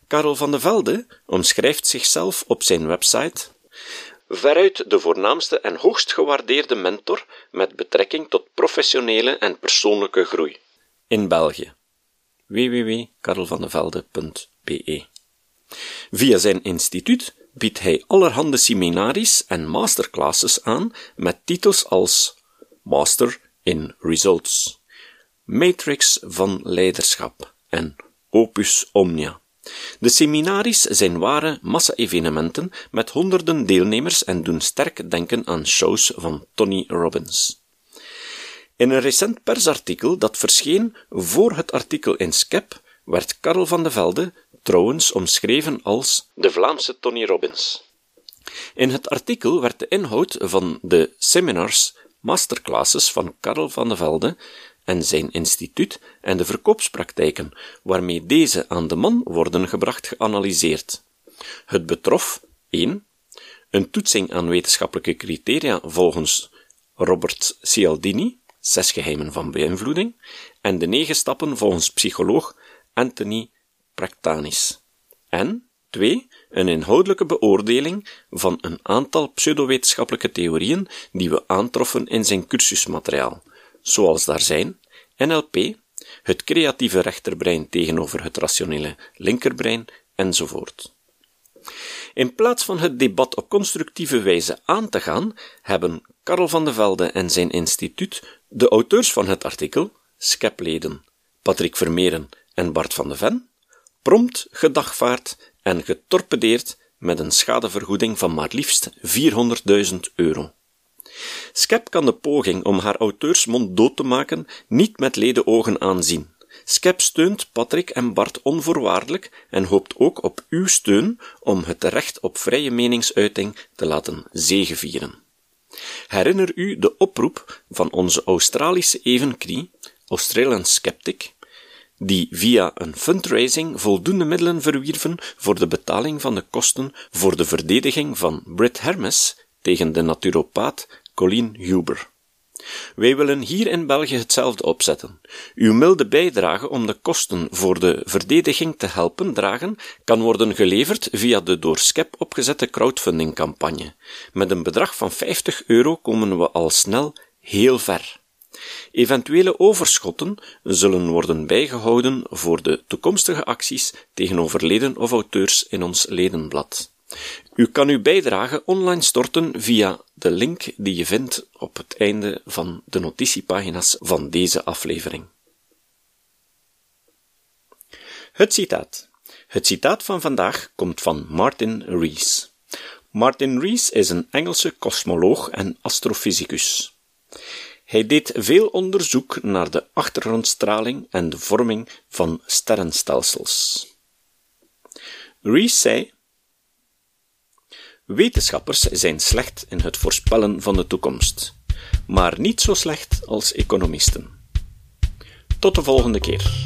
Karel van de Velde omschrijft zichzelf op zijn website veruit de voornaamste en hoogst gewaardeerde mentor met betrekking tot professionele en persoonlijke groei in België. www.karelvandevelde.be Via zijn instituut biedt hij allerhande seminaries en masterclasses aan met titels als Master in Results, Matrix van Leiderschap en Opus Omnia. De seminaries zijn ware massa-evenementen met honderden deelnemers en doen sterk denken aan shows van Tony Robbins. In een recent persartikel dat verscheen voor het artikel in Skep werd Karel van de Velde trouwens omschreven als de Vlaamse Tony Robbins. In het artikel werd de inhoud van de seminars, masterclasses van Karel van de Velde en zijn instituut en de verkoopspraktijken waarmee deze aan de man worden gebracht geanalyseerd. Het betrof 1. Een toetsing aan wetenschappelijke criteria volgens Robert Cialdini, Zes geheimen van beïnvloeding, en de negen stappen volgens psycholoog Anthony Praktanis. En 2. Een inhoudelijke beoordeling van een aantal pseudowetenschappelijke theorieën die we aantroffen in zijn cursusmateriaal, zoals daar zijn NLP, het creatieve rechterbrein tegenover het rationele linkerbrein, enzovoort. In plaats van het debat op constructieve wijze aan te gaan, hebben Karel van de Velde en zijn instituut de auteurs van het artikel, Skepleden, Patrick Vermeeren en Bart van de Ven, prompt gedagvaard en getorpedeerd met een schadevergoeding van maar liefst 400.000 euro. Skep kan de poging om haar auteurs mond dood te maken niet met leden ogen aanzien. Skep steunt Patrick en Bart onvoorwaardelijk en hoopt ook op uw steun om het recht op vrije meningsuiting te laten zegevieren. Herinner u de oproep van onze Australische evenkrie, Australian Skeptic, die via een fundraising voldoende middelen verwierven voor de betaling van de kosten voor de verdediging van Brit Hermes tegen de naturopaat Colleen Huber. Wij willen hier in België hetzelfde opzetten. Uw milde bijdrage om de kosten voor de verdediging te helpen dragen kan worden geleverd via de door SCEP opgezette crowdfundingcampagne. Met een bedrag van 50 euro komen we al snel heel ver. Eventuele overschotten zullen worden bijgehouden voor de toekomstige acties tegen overleden of auteurs in ons ledenblad. U kan uw bijdrage online storten via de link die je vindt op het einde van de notitiepagina's van deze aflevering. Het citaat. Het citaat van vandaag komt van Martin Rees. Martin Rees is een Engelse kosmoloog en astrofysicus. Hij deed veel onderzoek naar de achtergrondstraling en de vorming van sterrenstelsels. Rees zei Wetenschappers zijn slecht in het voorspellen van de toekomst, maar niet zo slecht als economisten. Tot de volgende keer.